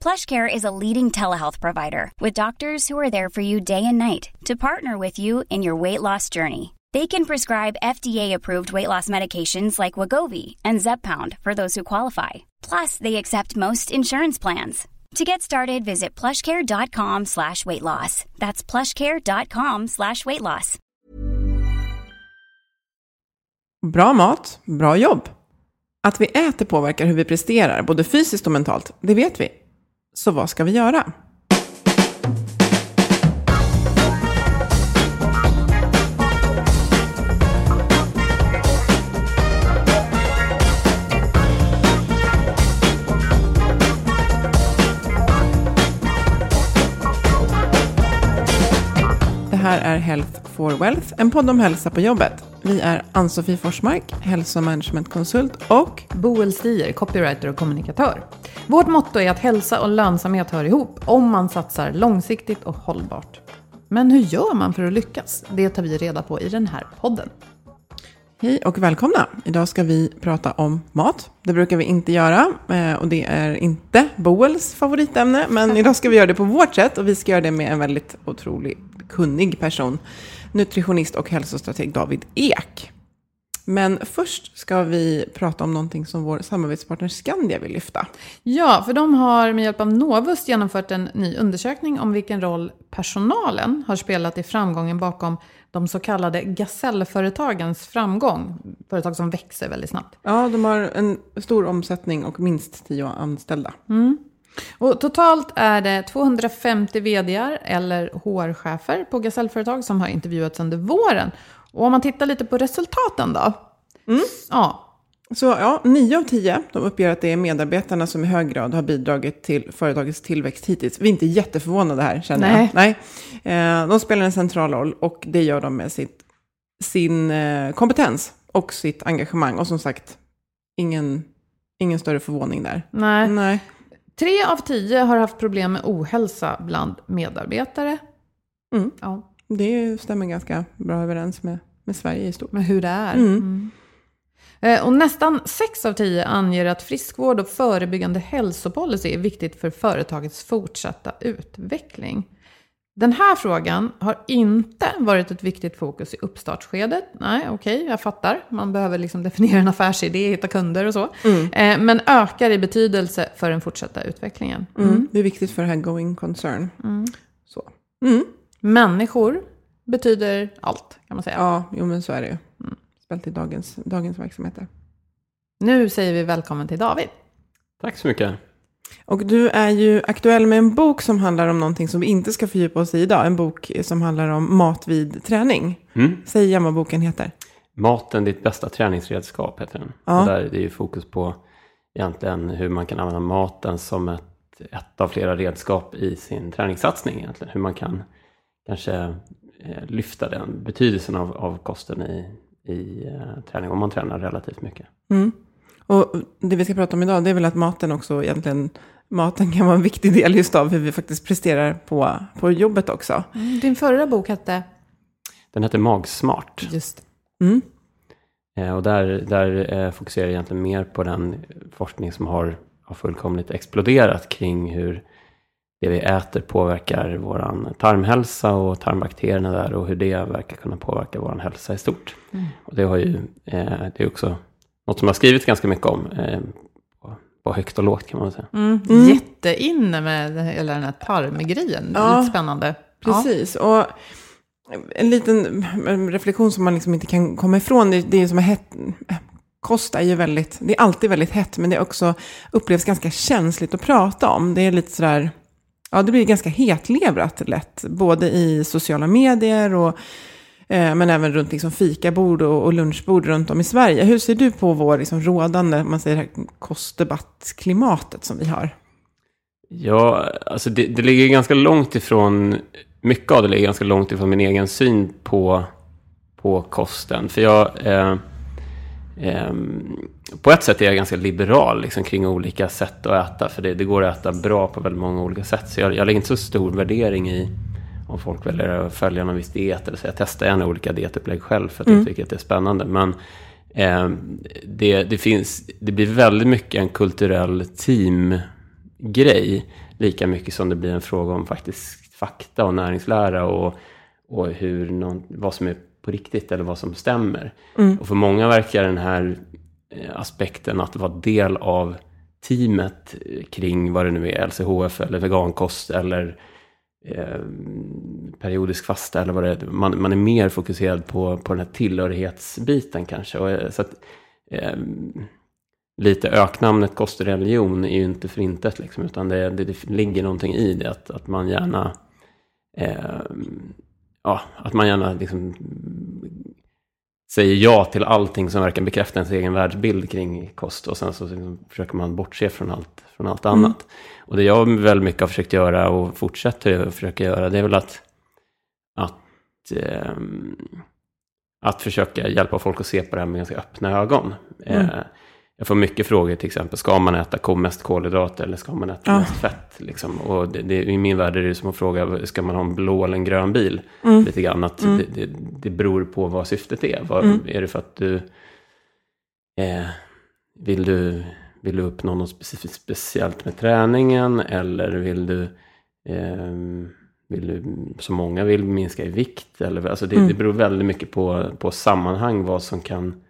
PlushCare is a leading telehealth provider with doctors who are there for you day and night to partner with you in your weight loss journey. They can prescribe FDA-approved weight loss medications like Wagovi and Zepbound for those who qualify. Plus, they accept most insurance plans. To get started, visit plushcare.com slash weight loss. That's plushcare.com slash weight loss. Bra mat, bra jobb. Att vi äter påverkar hur vi presterar, både fysiskt och mentalt. Det vet vi. Så vad ska vi göra? Här är Health for Wealth, en podd om hälsa på jobbet. Vi är Ann-Sofie Forsmark, hälsomanagementkonsult och Boel Stier, copywriter och kommunikatör. Vårt motto är att hälsa och lönsamhet hör ihop om man satsar långsiktigt och hållbart. Men hur gör man för att lyckas? Det tar vi reda på i den här podden hej och välkomna. Idag ska vi prata om mat. Det brukar vi inte göra eh, och det är inte Boels favoritämne. Men idag ska vi göra det på vårt sätt och vi ska göra det med en väldigt otroligt kunnig person. Nutritionist och hälsostrateg David Ek. Men först ska vi prata om någonting som vår samarbetspartner Skandia vill lyfta. Ja, för de har med hjälp av Novus genomfört en ny undersökning om vilken roll personalen har spelat i framgången bakom de så kallade gasellföretagens framgång. Företag som växer väldigt snabbt. Ja, de har en stor omsättning och minst tio anställda. Och totalt är det 250 vdar eller HR-chefer på gasellföretag som har intervjuats under våren. Och om man tittar lite på resultaten då. Ja, Så ja, nio av tio de uppger att det är medarbetarna som i hög grad har bidragit till företagets tillväxt hittills. Vi är inte jätteförvånade här känner jag. Nej. Eh, de spelar en central roll och det gör de med sitt, sin eh, kompetens och sitt engagemang. Och som sagt, ingen, ingen större förvåning där. nej. Nej. Tre av tio har haft problem med ohälsa bland medarbetare. Mm. Ja, Det stämmer ganska bra överens med, med Sverige i stort. med hur det är. Mm. Mm. Eh, Och nästan sex av tio anger att friskvård och förebyggande hälsopolicy är viktigt för företagets fortsatta utveckling. Den här frågan har inte varit ett viktigt fokus i uppstartsskedet. Nej, okej, jag fattar. Man behöver liksom definiera en affärsidé, hitta kunder och så. Eh, Men ökar i betydelse för den fortsatta utvecklingen. Mm. Det är viktigt för det här going concern. Så. Mm. Människor betyder allt, kan man säga. Ja, jo men så är det ju. Speciellt i dagens, dagens verksamheter. Nu säger vi välkommen till David. Tack så mycket. Och du är ju aktuell med en bok som handlar om någonting som vi inte ska fördjupa oss i idag. En bok som handlar om mat vid träning. Mm. Säg igen vad boken heter. Maten, ditt bästa träningsredskap heter den. Ja. Och där är det ju fokus på egentligen hur man kan använda maten som ett, ett av flera redskap i sin träningssatsning egentligen. Hur man kan kanske eh, lyfta den betydelsen av, av kosten i, i eh, träning om man tränar relativt mycket. Mm. Och det vi ska prata om idag det är väl att maten också egentligen, maten kan vara en viktig del just av hur vi faktiskt presterar på, på jobbet också. Din förra bok hette? Den heter Magsmart. Just Mm. Eh, Och där, där eh, fokuserar jag egentligen mer på den forskning som har, har fullkomligt exploderat kring hur det vi äter påverkar vår tarmhälsa och tarmbakterierna där och hur det verkar kunna påverka vår hälsa i stort. Mm. Och det, har ju, eh, det är också något som har skrivits ganska mycket om eh, på, på högt och lågt kan man säga. Mm. Mm. Jätteinne med hela den här tarmgrejen. Ja. Lite spännande. Precis. Och en liten reflektion som man liksom inte kan komma ifrån, det, det är som är hett, kost är ju väldigt, det är alltid väldigt hett, men det är också upplevs ganska känsligt att prata om. Det är lite sådär, ja det blir ganska hetlevrat lätt, både i sociala medier och eh, men även runt liksom fikabord och, och lunchbord runt om i Sverige. Hur ser du på vår liksom rådande, man säger kostdebattklimatet som vi har? Ja, alltså det, det ligger ganska långt ifrån, mycket av det ligger ganska långt ifrån min egen syn på, på kosten. För jag, eh, eh, på ett sätt är jag ganska liberal liksom, kring olika sätt att äta. För det, det går att äta bra på väldigt många olika sätt. Så jag, jag lägger inte så stor värdering i om folk väljer att följa någon viss diet. Eller så jag testar gärna olika dietupplägg själv för att jag tycker att det är spännande. Men eh, det, det, finns, det blir väldigt mycket en kulturell teamgrej. Lika mycket som det blir en fråga om faktiskt fakta och näringslära och, och hur någon, vad som är på riktigt eller vad som stämmer. Och för många verkar den här Eh, aspekten att vara del av teamet eh, kring vad det nu är, LCHF eller vegankost eller eh, periodisk fasta eller vad det är. Man, man är mer fokuserad på, på den här tillhörighetsbiten kanske. Och, eh, så att, eh, lite öknamnet kost och religion är ju inte för intet liksom, utan det, det, det ligger någonting i det, att, att man gärna eh, ja, att man gärna liksom säger ja till allting som verkar bekräfta ens egen världsbild kring kost och sen så liksom försöker man bortse från allt, från allt annat. Och det jag väldigt mycket har försökt göra och fortsätter att försöka göra det är väl att, att, ehm, att försöka hjälpa folk att se på det här med ganska öppna ögon. Eh, jag får mycket frågor till exempel, ska man äta mest kolhydrater eller ska man äta Ja. mest fett? Liksom? Och det, det, I min värld är det som att fråga, ska man ha en blå eller en grön bil? Lite grann att det, det, det beror på vad syftet är. Vad, Är det för att du, eh, vill du vill du uppnå något specifikt speciellt med träningen? Eller vill du, ehm, vill du som många vill, minska i vikt? Eller, alltså det, det beror väldigt mycket på, på sammanhang, vad som kan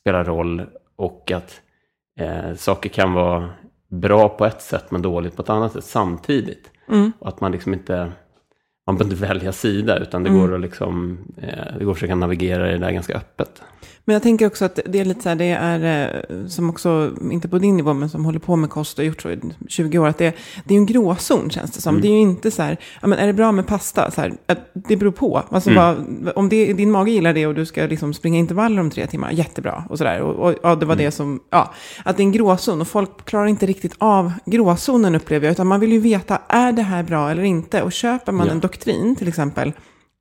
spela roll och att eh, saker kan vara bra på ett sätt men dåligt på ett annat sätt samtidigt. Och att man liksom inte, man behöver inte välja sida utan det går att liksom, eh, det går att försöka navigera i det där ganska öppet. Men jag tänker också att det är lite så här, det är eh, som också, inte på din nivå, men som håller på med kost och gjort så i 20 år, att det, det är en gråzon känns det som. Det är ju inte så här, ja men är det bra med pasta? Så här, det beror på. Alltså vad, om det, din mage gillar det och du ska liksom springa intervaller om tre timmar, jättebra. Och sådär. Och, och ja, det var det som, ja, att det är en gråzon. Och folk klarar inte riktigt av gråzonen upplever jag, utan man vill ju veta, är det här bra eller inte? Och köper man Ja. en doktrin, till exempel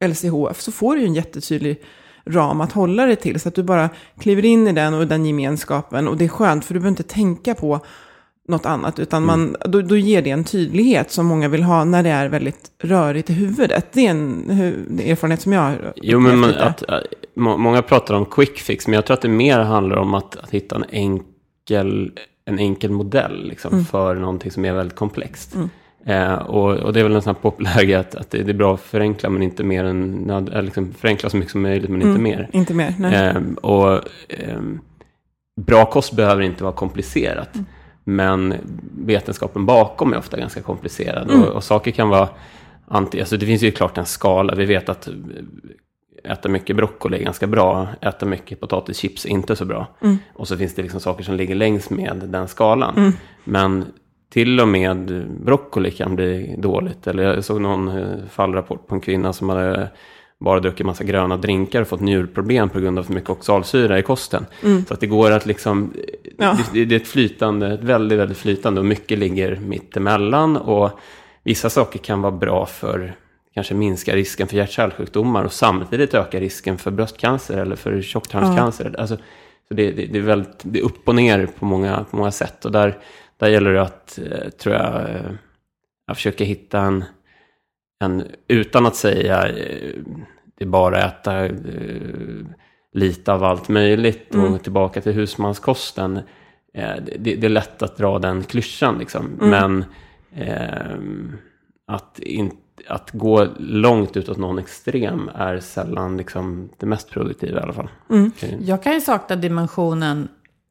LCHF, så får du ju en jättetydlig ram att hålla dig till. Så att du bara kliver in i den och den gemenskapen. Och det är skönt för du behöver inte tänka på något annat. Utan man, då, då ger det en tydlighet som många vill ha när det är väldigt rörigt i huvudet. Det är en hu- erfarenhet som jag har Jo, men man, att, att, må- många pratar om quick fix, men jag tror att det mer handlar om att, att hitta en enkel, en enkel modell liksom, för någonting som är väldigt komplext. Eh, och, och det är väl en sån här populär grej att, att det det är bra att förenkla, men inte mer än, eller liksom förenkla så mycket som möjligt, men inte mer. Inte mer, nej. Ehm, och ehm, bra kost behöver inte vara komplicerat. Men vetenskapen bakom är ofta ganska komplicerad. Och, och saker kan vara anti... Alltså det finns ju klart en skala. Vi vet att eh, äta mycket broccoli är ganska bra. Äta mycket potatischips är inte så bra. Och så finns det liksom saker som ligger längs med den skalan. Men till och med broccoli kan bli dåligt. Eller jag såg någon eh, fallrapport på en kvinna som hade bara druckit massa gröna drinkar och fått njurproblem på grund av för mycket oxalsyra i kosten. Så att det går att liksom, Ja. det, det är ett flytande, ett väldigt, väldigt flytande och mycket ligger mittemellan. Och vissa saker kan vara bra för, kanske minska risken för hjärt-kärlsjukdomar och samtidigt öka risken för bröstcancer eller för tjocktarmscancer. Alltså, så det, det, det är väldigt, det är upp och ner på många, på många sätt. Och där, där gäller det att, eh, tror jag, eh, att försöka hitta en, en, utan att säga eh, det är bara att äta eh, lite av allt möjligt och tillbaka till husmanskosten. Eh, det, det är lätt att dra den klyschan liksom. Men ehm, att, in, att gå långt utåt någon extrem är sällan liksom det mest produktiva i alla fall. Mm. Jag kan ju sakna dimensionen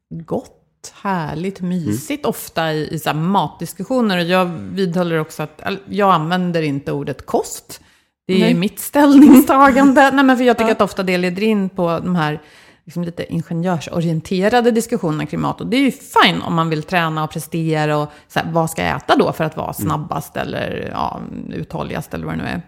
gott, härligt, mysigt ofta i, i så matdiskussioner. Och jag vidhåller också att jag använder inte ordet kost. Det är Nej. mitt ställningstagande. Nej, men för jag tycker att ofta det leder in på de här liksom lite ingenjörsorienterade diskussionerna kring mat. Och det är ju fine om man vill träna och prestera och så här, vad ska jag äta då för att vara snabbast eller ja, uthålligast eller vad det nu är.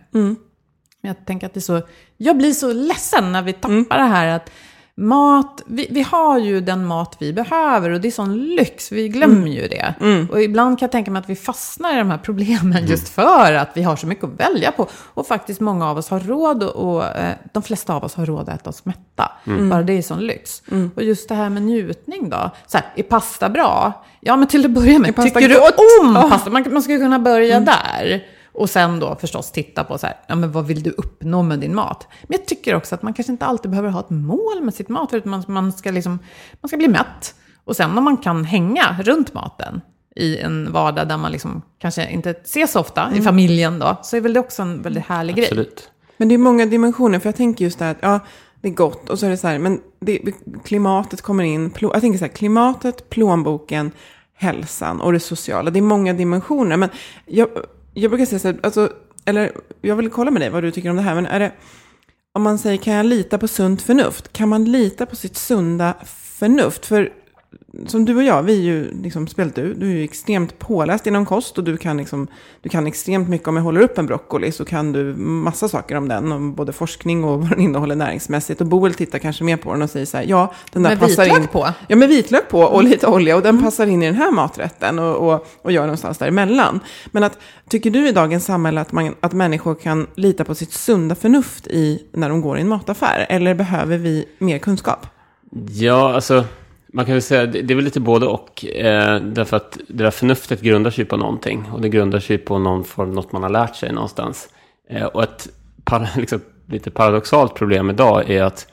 Men jag tänker att det är så, jag blir så ledsen när vi tappar det här att mat, vi, vi har ju den mat vi behöver och det är sån lyx, vi glömmer ju det. Och ibland kan jag tänka mig att vi fastnar i de här problemen just för att vi har så mycket att välja på. Och faktiskt många av oss har råd och, och eh, de flesta av oss har råd att äta oss mätta. Bara det är sån lyx. Och just det här med njutning då. Så här, är pasta bra? Ja, men till att börja med, tycker du om pasta? Man, man skulle kunna börja där. Och sen då förstås titta på så här, ja men vad vill du uppnå med din mat? Men jag tycker också att man kanske inte alltid behöver ha ett mål med sitt mat, utan man, man, ska, liksom, man ska bli mätt. Och sen om man kan hänga runt maten i en vardag där man liksom kanske inte ses så ofta, i familjen då, så är väl det också en väldigt härlig grej. Absolut. Men det är många dimensioner, för jag tänker just det här att ja, det är gott och så är det så här, men det, klimatet kommer in, plå, jag tänker så här, klimatet, plånboken, hälsan och det sociala. Det är många dimensioner, men jag, jag brukar säga så här, alltså, eller jag vill kolla med dig vad du tycker om det här, men är det, om man säger kan jag lita på sunt förnuft, kan man lita på sitt sunda förnuft? För som du och jag, vi är ju, liksom, speciellt du, du är ju extremt påläst inom kost och du kan, liksom, du kan extremt mycket om jag håller upp en broccoli så kan du massa saker om den, om både forskning och vad den innehåller näringsmässigt. Och Boel tittar kanske mer på den och säger så här, ja, den där Med passar vitlök in. på? Ja, med vitlök på och lite olja och den passar in i den här maträtten och, och, och gör någonstans däremellan. Men att, tycker du i dagens samhälle att, man, att människor kan lita på sitt sunda förnuft i, när de går i en mataffär? Eller behöver vi mer kunskap? Ja, alltså man kan väl säga det det är väl lite både och. Eh, därför att det där förnuftet grundar sig på någonting. Och det grundar sig på någon form, något man har lärt sig någonstans. Eh, och ett para, liksom, lite paradoxalt problem idag är att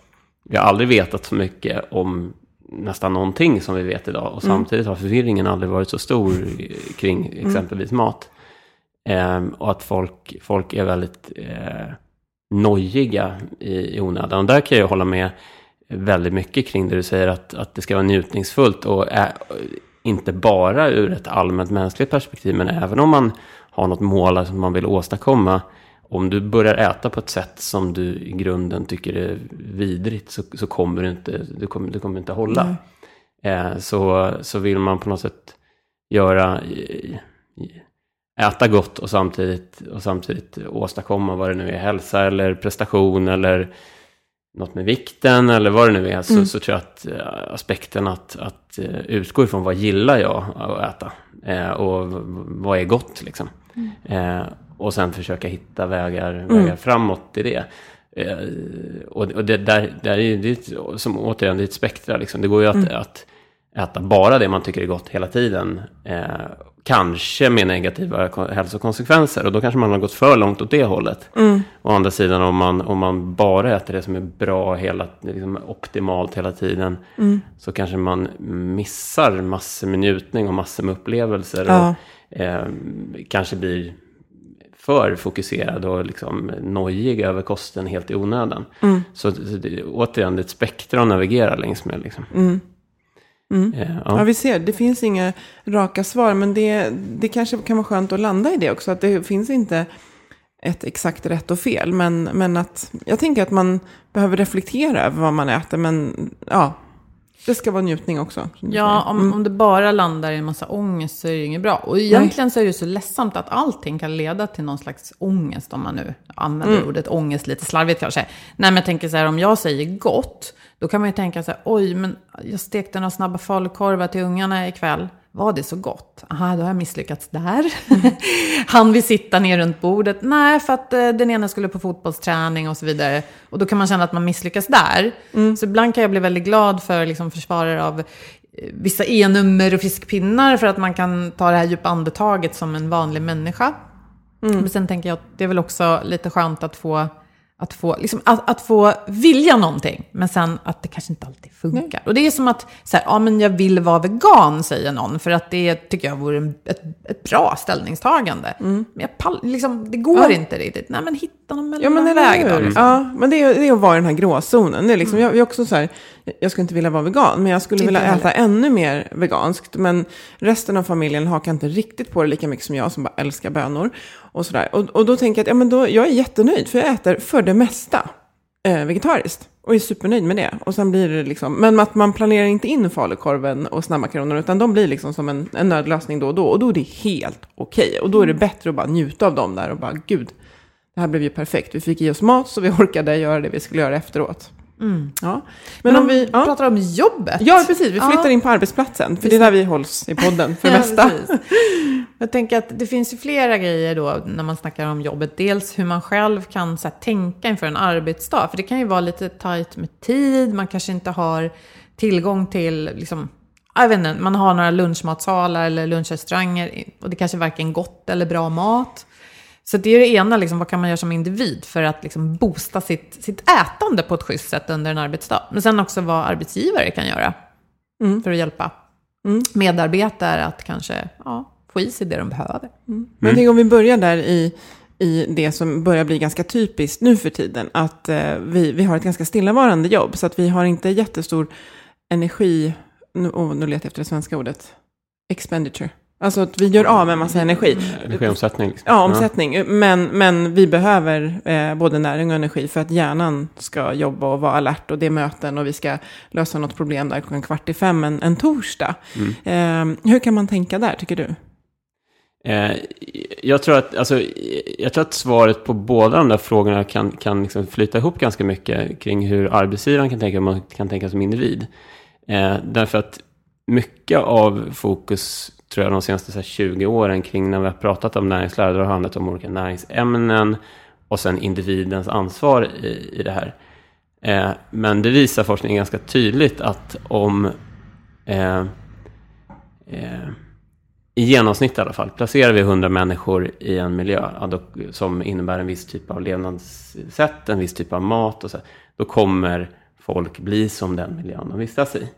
vi har aldrig vetat så mycket om nästan någonting som vi vet idag. Och samtidigt har förvirringen aldrig varit så stor kring exempelvis mat. Eh, och att folk, folk är väldigt eh, nojiga i, i onödan. Och där kan jag hålla med väldigt mycket kring det du säger att, att det ska vara njutningsfullt och ä, inte bara ur ett allmänt mänskligt perspektiv men även om man har något mål som man vill åstadkomma. Om du börjar äta på ett sätt som du i grunden tycker är vidrigt så, så kommer du inte, du kommer, du kommer inte hålla. Eh, så, så vill man på något sätt göra, äta gott och samtidigt, och samtidigt åstadkomma vad det nu är, hälsa eller prestation eller något med vikten eller vad det nu är, så, så tror jag att eh, aspekten att, att eh, utgå ifrån vad gillar jag att äta eh, och vad är gott liksom. Eh, och sen försöka hitta vägar, vägar framåt i det. Eh, och och det, där, där är det är som återigen, det är ett spektra liksom. Det går ju att, att äta bara det man tycker är gott hela tiden. Kanske med negativa ko- hälsokonsekvenser. Och då kanske man har gått för långt åt det hållet. Å andra sidan om man, om man bara äter det som är bra, hela, liksom optimalt hela tiden. Så kanske man missar massor med njutning och massor med upplevelser. Ja. Och, eh, kanske blir för fokuserad och liksom nojig över kosten helt i onödan. Så, så det, återigen, det är ett spektra att navigera längs med. Liksom. Eh, Ja, ja. vi ser. Det finns inga raka svar, men det, det kanske kan vara skönt att landa i det också. Att det finns inte ett exakt rätt och fel. Men, men att jag tänker att man behöver reflektera över vad man äter. Men ja, det ska vara njutning också. Ja, om, om det bara landar i en massa ångest så är det ju inget bra. Och egentligen så är det så ledsamt att allting kan leda till någon slags ångest, om man nu använder ordet ångest lite slarvigt kanske. Nej, men jag tänker så här, om jag säger gott, då kan man ju tänka så här, oj, men jag stekte några snabba falukorvar till ungarna ikväll. Var det så gott? Aha, då har jag misslyckats där. Han vill sitta ner runt bordet. Nej, för att eh, den ena skulle på fotbollsträning och så vidare. Och då kan man känna att man misslyckas där. Så ibland kan jag bli väldigt glad för liksom, försvarare av eh, vissa E-nummer och fiskpinnar för att man kan ta det här djupa andetaget som en vanlig människa. Men sen tänker jag att det är väl också lite skönt att få att få, liksom, att, att få vilja någonting, men sen att det kanske inte alltid funkar. Och det är som att, så här, ja men jag vill vara vegan, säger någon, för att det tycker jag vore en, ett, ett bra ställningstagande. Men jag pall, liksom, det går Ja. inte riktigt. Nej men hitta någon Ja, men mellanväg då. Liksom. Ja, men det är, det är att vara i den här gråzonen. Det är liksom, jag, jag, är också så här, jag skulle inte vilja vara vegan, men jag skulle vilja heller. äta ännu mer veganskt. Men resten av familjen hakar inte riktigt på det lika mycket som jag, som bara älskar bönor. Och, så där. och, och då tänker jag att ja, men då, jag är jättenöjd, för jag äter för det mesta eh, vegetariskt. Och är supernöjd med det. Och sen blir det liksom, men att man planerar inte in falukorven och snabbmakaronerna, utan de blir liksom som en, en nödlösning då och då. Och då är det helt okej. Och då är det bättre att bara njuta av dem där och bara, gud, det här blev ju perfekt. Vi fick i oss mat så vi orkade göra det vi skulle göra efteråt. Ja. Men, om vi... Ja. pratar om jobbet. ja, precis. Vi flyttar Ja. in på arbetsplatsen. För det är där vi hålls i podden för det Ja, mesta. precis. Jag tänker att det finns ju flera grejer då när man snackar om jobbet. Dels hur man själv kan så här, tänka inför en arbetsdag. För det kan ju vara lite tajt med tid. Man kanske inte har tillgång till, liksom, jag vet inte, man har några lunchmatsalar eller lunchrestauranger. Och det kanske är varken gott eller bra mat. Så det är det ena, liksom, vad kan man göra som individ för att liksom, boosta sitt, sitt ätande på ett schysst sätt under en arbetsdag. Men sen också vad arbetsgivare kan göra för att hjälpa medarbetare att kanske ja, få i sig det de behöver. Men jag tänker om vi börjar där i, i det som börjar bli ganska typiskt nu för tiden. Att eh, vi, vi har ett ganska stillavarande jobb. Så att vi har inte jättestor energi. Nu, oh, nu letar jag efter det svenska ordet. Expenditure. Alltså att vi gör av med en massa energi. Energiomsättning. Liksom. Ja, omsättning. Men, men vi behöver eh, både näring och energi för att hjärnan ska jobba och vara alert. Och det är möten och vi ska lösa något problem där klockan kvart i fem en, en torsdag. Eh, hur kan man tänka där, tycker du? Eh, jag, tror att, alltså, jag tror att svaret på båda de där frågorna kan, kan liksom flyta ihop ganska mycket kring hur arbetsgivaren kan tänka och man kan tänka som individ. Eh, därför att mycket av fokus, tror jag, de senaste så här, 20 åren kring när vi har pratat om näringslära, då har det handlat om olika näringsämnen och sen individens ansvar i, i det här. Eh, men det visar forskningen ganska tydligt att om eh, eh, i genomsnitt i alla fall, placerar vi 100 människor i en miljö ja, som innebär en viss typ av levnadssätt, en viss typ av mat och så, då kommer folk bli som den miljön de vistas i.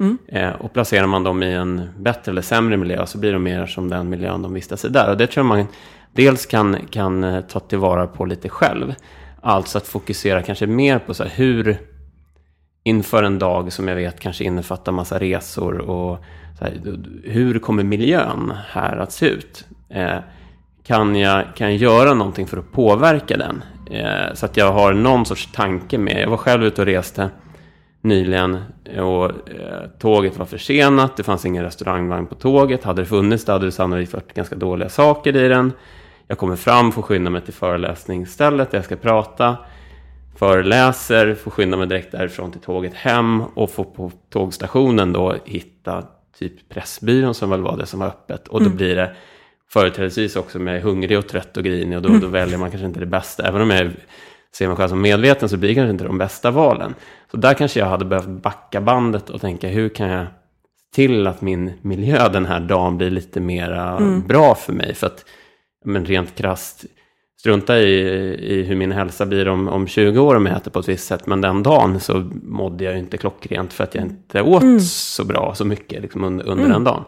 Mm. Eh, och placerar man dem i en bättre eller sämre miljö så blir de mer som den miljön de vistas i där. Och det tror jag man dels kan, kan eh, ta tillvara på lite själv. Alltså att fokusera kanske mer på så här, hur inför en dag som jag vet kanske innefattar massa resor och så här, hur kommer miljön här att se ut? Eh, kan, jag, kan jag göra någonting för att påverka den? Eh, så att jag har någon sorts tanke med. Jag var själv ute och reste nyligen och eh, tåget var försenat. Det fanns ingen restaurangvagn på tåget. Hade det funnits det hade det sannolikt varit ganska dåliga saker i den. Jag kommer fram, får skynda mig till föreläsningsstället där jag ska prata föreläser, får skynda mig direkt därifrån till tåget hem och får på tågstationen då hitta typ Pressbyrån som väl var det som var öppet. Och då blir det företrädesvis också är hungrig och trött och grinig och då, då väljer man kanske inte det bästa. Även om jag ser mig själv som medveten så blir det kanske inte de bästa valen. Så där kanske jag hade behövt backa bandet och tänka hur kan jag till att min miljö den här dagen blir lite mera bra för mig. För att men rent krasst strunta i, i hur min hälsa blir om, om 20 år om jag äter på ett visst sätt. Men den dagen så mådde jag ju inte klockrent för att jag inte åt så bra, så mycket liksom under, under den dagen.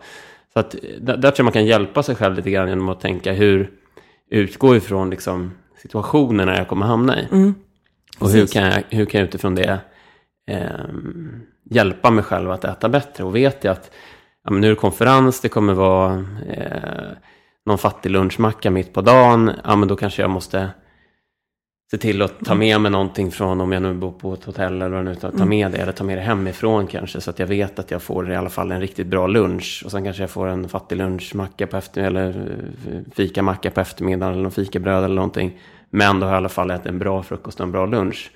Så att, där, där tror jag man kan hjälpa sig själv lite grann genom att tänka hur utgå ifrån liksom, situationerna jag kommer hamna i. Och hur kan, jag, hur kan jag utifrån det ehm, hjälpa mig själv att äta bättre? Och vet jag att ja, nu är det konferens, det kommer vara eh, någon fattig lunchmacka mitt på dagen, ja men då kanske jag måste se till att ta med mig någonting från, om jag nu bor på ett hotell eller vad nu ta med det, eller ta med det hemifrån kanske, så att jag vet att jag får i alla fall en riktigt bra lunch. Och sen kanske jag får en fattig lunchmacka på eftermiddagen, eller eh, fikamacka på eftermiddagen, eller någon fikabröd eller någonting. Men då har jag i alla fall ätit en bra frukost och en bra lunch.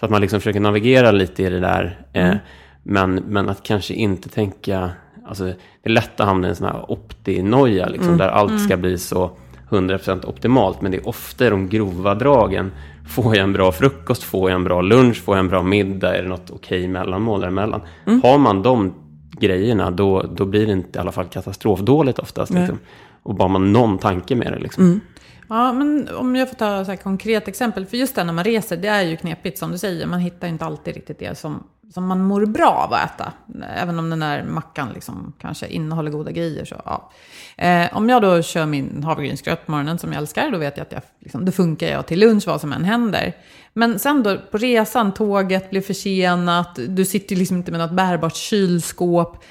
Så att man liksom försöker navigera lite i det där. Eh, men, men att kanske inte tänka, alltså det är lätt att hamna i en sån här optinoja, liksom, där allt ska bli så 100% optimalt. Men det är ofta de grova dragen. Får jag en bra frukost? Får jag en bra lunch? Får jag en bra middag? Är det något okej mellanmål däremellan? Har man de grejerna, då, då blir det inte i alla fall katastrofdåligt oftast. Liksom. Och bara man någon tanke med det. Liksom. Ja, men om jag får ta så här konkret exempel. För just det när man reser, det är ju knepigt som du säger. Man hittar inte alltid riktigt det som, som man mår bra av att äta. Även om den där mackan liksom kanske innehåller goda grejer. Så, ja. eh, om jag då kör min havregrynsgröt på morgonen som jag älskar, då vet jag att jag, liksom, då funkar jag till lunch vad som än händer. Men sen då på resan, tåget blir försenat, du sitter liksom inte med något bärbart kylskåp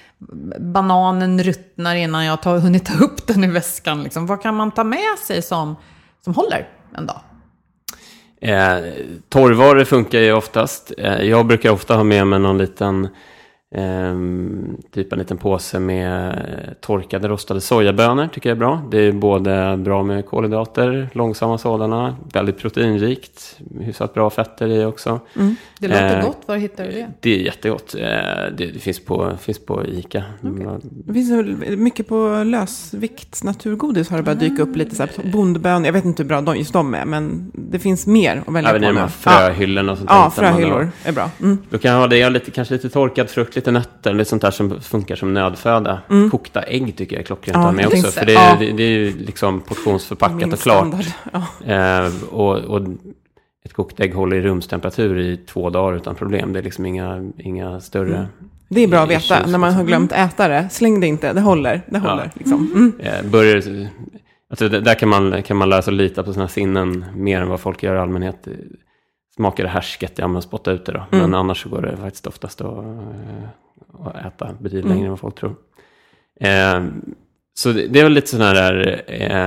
bananen ruttnar innan jag har hunnit ta upp den i väskan. Liksom. Vad kan man ta med sig som, som håller en dag? Eh, torrvaror funkar ju oftast. Eh, jag brukar ofta ha med mig någon liten Ehm, typ en liten påse med torkade rostade sojabönor tycker jag är bra. Det är både bra med kolhydrater, långsamma sådana, väldigt proteinrikt, hyfsat bra fetter i också. Mm. Det låter eh, gott, var hittar du det? Det är jättegott. Eh, det, det, finns, på, finns på ICA. Okay. Det finns mycket på lösvikt naturgodis har det börjat dyka upp lite så här, bondbön, jag vet inte hur bra de, just de är, men det finns mer att välja Även på. Även i de här fröhyllorna och sånt Ja, fröhyllor är bra. Mm. Då kan jag ha det, lite, kanske lite torkad frukt, lite nötter, lite sånt där som funkar som nödföda. Mm. Kokta ägg tycker jag är klockrent ja, med också. För det är, ja. det, är ju liksom portionsförpackat och klart. Ja. Eh, och, och, ett kokt ägg håller i rumstemperatur i två dagar utan problem. Det är liksom inga, inga större... Mm. Det är bra att veta när man har glömt äta det. Släng det inte, det håller. Det håller ja. liksom. mm. eh, börjar, alltså, där kan man, kan man lära sig att lita på sina sinnen mer än vad folk gör i allmänhet smakar det härsket, ja men spotta ut det då. Mm. Men annars så går det faktiskt oftast att, eh, att äta betydligt längre mm. än vad folk tror. Eh, så det, det, är väl lite sådana där eh,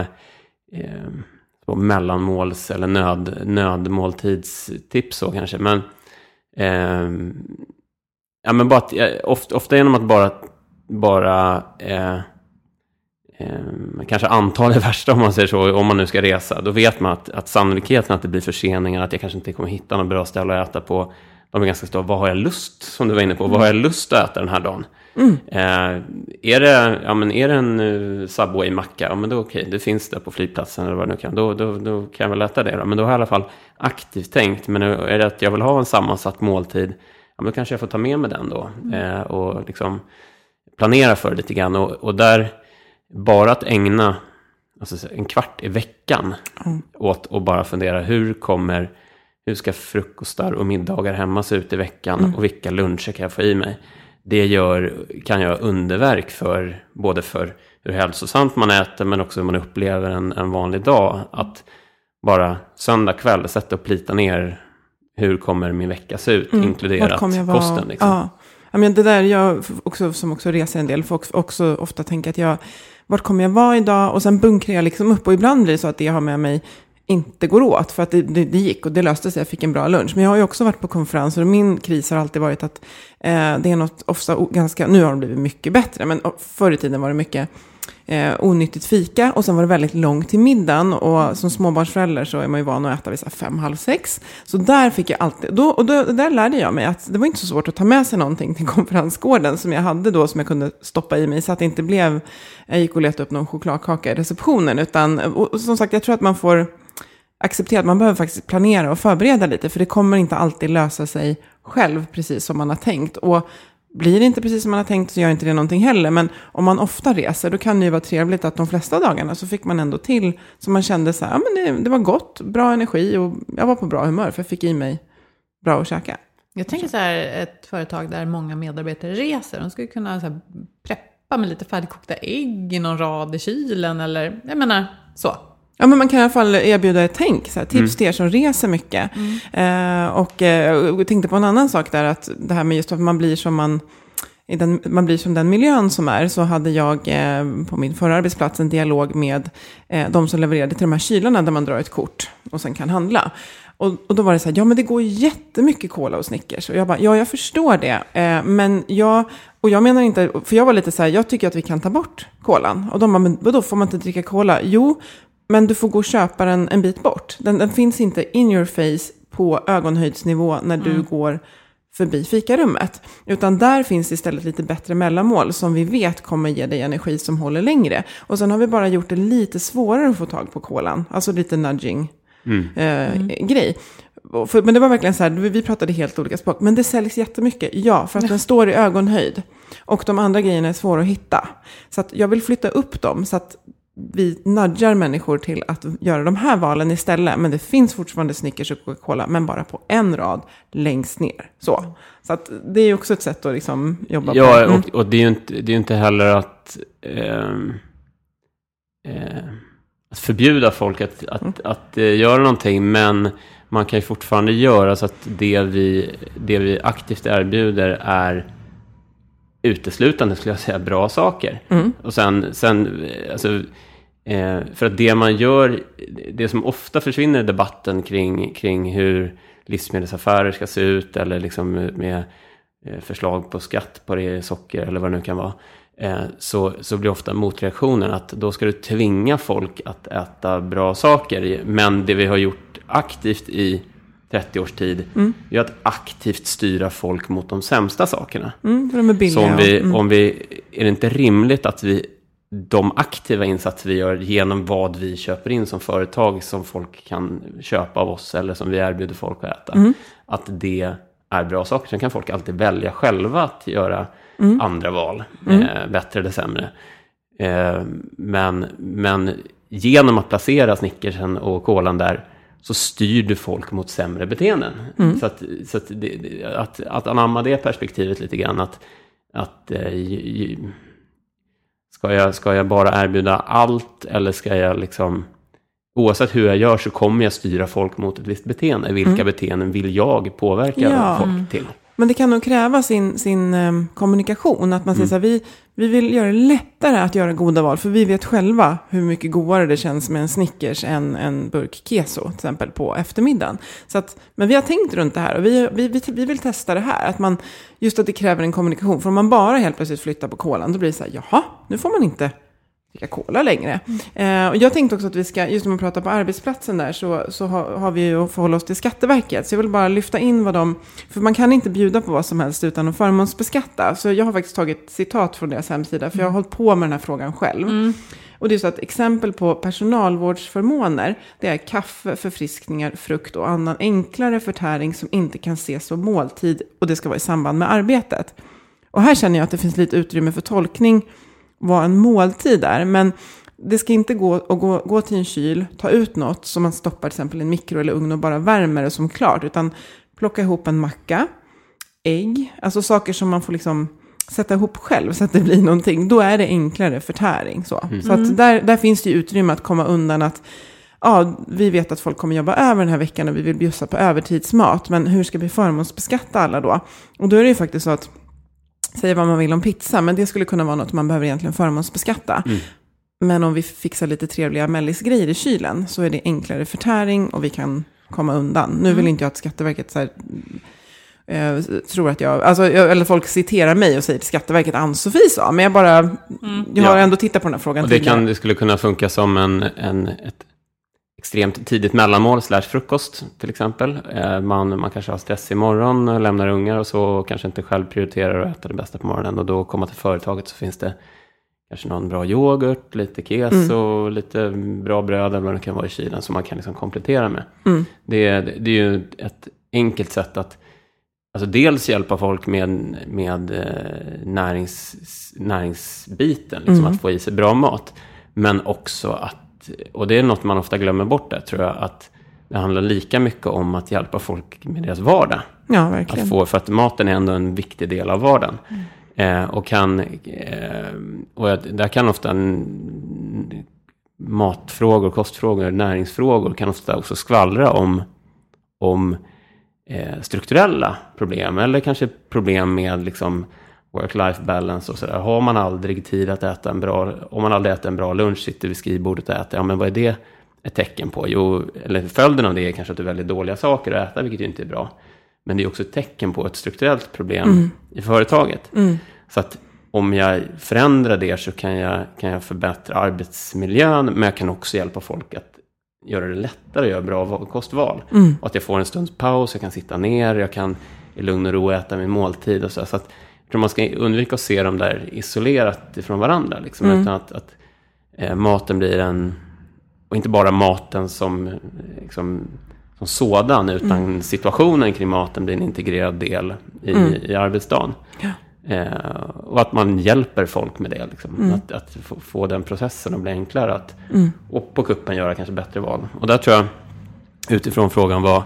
eh, mellanmåls eller nöd, nödmåltidstips så kanske. Men, eh, ja, men bara att, ofta, ofta genom att bara, bara eh, eh, kanske anta det värsta om man säger så, om man nu ska resa. Då vet man att, att sannolikheten att det blir förseningar, att jag kanske inte kommer hitta något bra ställe att äta på, de är ganska stora. Vad har jag lust, som du var inne på, vad har jag lust att äta den här dagen? Mm. Eh, är, det, ja, men är det en uh, Subway-macka, ja men då okej, okay, det finns det på flygplatsen eller vad det nu kan, då, då, då kan jag väl äta det då. Men då har jag i alla fall aktivt tänkt, men är det att jag vill ha en sammansatt måltid, ja men då kanske jag får ta med mig den då. Mm. Eh, och liksom planera för det lite grann. Och, och där bara att ägna alltså en kvart i veckan mm. åt att bara fundera hur kommer, hur ska frukostar och middagar hemma se ut i veckan mm. och vilka luncher kan jag få i mig? Det gör, kan göra underverk för både för hur hälsosamt man äter men också hur man upplever en, en vanlig dag. Att bara söndag kväll sätta och plita ner hur kommer min vecka se ut, mm. inkluderat kosten. Liksom. Ja. Ja, men det där, jag också, som också reser en del, får också ofta tänka att jag vart kommer jag vara idag? Och sen bunkrar jag liksom upp och ibland blir det så att det jag har med mig inte går åt. För att det, det, det, gick och det löste sig, jag fick en bra lunch. Men jag har ju också varit på konferenser och min kris har alltid varit att Eh, det är något ofta ganska, nu har det blivit mycket bättre, men förr i tiden var det mycket eh, onyttigt fika och sen var det väldigt långt till middagen och som småbarnsförälder så är man ju van att äta vid fem, halv sex. Så där fick jag alltid, då, och då, där lärde jag mig att det var inte så svårt att ta med sig någonting till konferensgården som jag hade då som jag kunde stoppa i mig så att det inte blev, jag gick och letade upp någon chokladkaka i receptionen utan, och, och som sagt jag tror att man får acceptera att man behöver faktiskt planera och förbereda lite för det kommer inte alltid lösa sig själv precis som man har tänkt. Och blir det inte precis som man har tänkt så gör inte det någonting heller. Men om man ofta reser då kan det ju vara trevligt att de flesta dagarna så fick man ändå till så man kände så här, ja men det, det var gott, bra energi och jag var på bra humör för jag fick i mig bra att käka. Jag tänker så här, ett företag där många medarbetare reser, de skulle kunna så här, preppa med lite färdigkokta ägg i någon rad i kylen eller, jag menar så. Ja, men man kan i alla fall erbjuda ett tänk, så här, tips mm. till er som reser mycket. Mm. Eh, och eh, jag tänkte på en annan sak där, att det här med just att man blir som man, i den, man blir som den miljön som är, så hade jag eh, på min förra arbetsplats en dialog med eh, de som levererade till de här kylarna där man drar ett kort och sen kan handla. Och, och då var det så här, ja men det går jättemycket cola och Snickers. Och jag bara, ja jag förstår det. Eh, men jag, och jag menar inte, för jag var lite så här, jag tycker att vi kan ta bort kolan. Och de bara, men vadå får man inte dricka cola? Jo, men du får gå och köpa den en bit bort. Den, den finns inte in your face på ögonhöjdsnivå när du mm. går förbi fikarummet. Utan där finns istället lite bättre mellanmål som vi vet kommer ge dig energi som håller längre. Och sen har vi bara gjort det lite svårare att få tag på kolan. Alltså lite nudging mm. Eh, mm. grej. För, men det var verkligen så här, vi pratade helt olika språk. Men det säljs jättemycket, ja, för att den står i ögonhöjd. Och de andra grejerna är svåra att hitta. Så att jag vill flytta upp dem så att vi nudgar människor till att göra de här valen istället. Men det finns fortfarande Snickers och Coca-Cola, men bara på en rad längst ner. Så, så att det är också ett sätt att liksom jobba på. Ja, Mm. och, och det är ju inte, det är inte heller att, ehm, eh, att förbjuda folk att, att, Mm. att, eh, göra någonting, men man kan ju fortfarande göra så att det vi, det vi aktivt erbjuder är uteslutande, skulle jag säga, bra saker. Mm. Och sen, sen alltså, eh, för att det man gör, det som ofta försvinner i debatten kring, kring hur livsmedelsaffärer ska se ut, eller liksom med eh, förslag på skatt på det socker eller vad det nu kan vara. eh, Så, så blir ofta motreaktionen att då ska du tvinga folk att äta bra saker. Men det vi har gjort aktivt i 30 års tid, är att aktivt styra folk mot de sämsta sakerna. Mm, för de är billiga. Så om vi, mm. om vi, är det inte rimligt att vi, de aktiva insatser vi gör genom vad vi köper in som företag som folk kan köpa av oss eller som vi erbjuder folk att äta, Mm. att det är bra saker. Sen kan folk alltid välja själva att göra Mm. andra val, eh, bättre eller sämre. Eh, men, men genom att placera Snickersen och kolan där så styr du folk mot sämre beteenden. Mm. Så, att, så att, det, att, att anamma det perspektivet lite grann, att, att eh, ska, jag, ska jag bara erbjuda allt eller ska jag liksom, oavsett hur jag gör så kommer jag styra folk mot ett visst beteende. Vilka beteenden vill jag påverka Mm. Ja. folk till? Men det kan nog kräva sin, sin em, kommunikation. Att man säger Mm. så här, vi, vi vill göra det lättare att göra goda val. För vi vet själva hur mycket godare det känns med en Snickers än en burk keso till exempel på eftermiddagen. Så att, men vi har tänkt runt det här och vi, vi, vi, vi vill testa det här. Att man, just att det kräver en kommunikation. För om man bara helt plötsligt flyttar på kolan, då blir det så här, jaha, nu får man inte dricka cola längre. Eh, och jag tänkte också att vi ska, just när man pratar på arbetsplatsen där, så, så har, har vi ju att förhålla oss till Skatteverket. Så jag vill bara lyfta in vad de, för man kan inte bjuda på vad som helst utan att förmånsbeskatta. Så jag har faktiskt tagit citat från deras hemsida, för jag har hållit på med den här frågan själv. Och det är så att exempel på personalvårdsförmåner, det är kaffe, förfriskningar, frukt och annan enklare förtäring som inte kan ses som måltid och det ska vara i samband med arbetet. Och här känner jag att det finns lite utrymme för tolkning vad en måltid är. Men det ska inte gå att gå, gå till en kyl, ta ut något som man stoppar till exempel i en mikro eller ugn och bara värmer det som klart. Utan plocka ihop en macka, ägg, alltså saker som man får liksom sätta ihop själv så att det blir någonting. Då är det enklare förtäring. Så, så att där, där finns det ju utrymme att komma undan att ja, vi vet att folk kommer jobba över den här veckan och vi vill bjussa på övertidsmat. Men hur ska vi förmånsbeskatta alla då? Och då är det ju faktiskt så att säga vad man vill om pizza, men det skulle kunna vara något man behöver egentligen förmånsbeskatta. Men om vi fixar lite trevliga mellisgrejer i kylen så är det enklare förtäring och vi kan komma undan. Nu vill inte jag att Skatteverket så här, eh, tror att jag, alltså, jag, eller folk citerar mig och säger till Skatteverket, Ann-Sofie sa, men jag bara, jag har Ja. ändå tittat på den här frågan Och det, kan, det skulle kunna funka som en, en, ett extremt tidigt mellanmål slash frukost till exempel. Eh, Man, man kanske har stress imorgon och lämnar ungar och så och kanske inte själv prioriterar att äta det bästa på morgonen och då komma till företaget så finns det kanske någon bra yoghurt, lite keso, lite bra bröd eller vad det kan vara i kylen som man kan liksom komplettera med. Mm. Det, det är ju ett enkelt sätt att Alltså dels hjälpa folk med, med eh, närings, näringsbiten, liksom att få i sig bra mat. Men också att, och det är något man ofta glömmer bort där tror jag, att det handlar lika mycket om att hjälpa folk med deras vardag. Ja, verkligen. Att få, för att maten är ändå en viktig del av vardagen. Eh, och kan, eh, och där kan ofta matfrågor, kostfrågor, näringsfrågor kan ofta också skvallra om, om eh, strukturella problem eller kanske problem med liksom work-life balance och sådär. Har man aldrig tid att äta en bra, om man aldrig äter en bra lunch, sitter vid skrivbordet och äter, ja men vad är det ett tecken på? Jo, eller följden av det är kanske att du väljer dåliga saker att äta, vilket ju inte är bra. Men det är också ett tecken på ett strukturellt problem i företaget. Så att om jag förändrar det så kan jag, kan jag förbättra arbetsmiljön, men jag kan också hjälpa folk att göra det lättare att göra bra val- kostval. Och att jag får en stunds paus, jag kan sitta ner, jag kan i lugn och ro äta min måltid och så. Så att tror man ska undvika att se dem där isolerat ifrån varandra. Liksom, Utan att, att eh, maten blir en, och inte bara maten som, liksom, som sådan, utan situationen kring maten blir en integrerad del i, i arbetsdagen. Eh, och att man hjälper folk med det. Liksom. Mm. Att, att få, få den processen att bli enklare. Att, Och på kuppen göra kanske bättre val. Och där tror jag, utifrån frågan vad,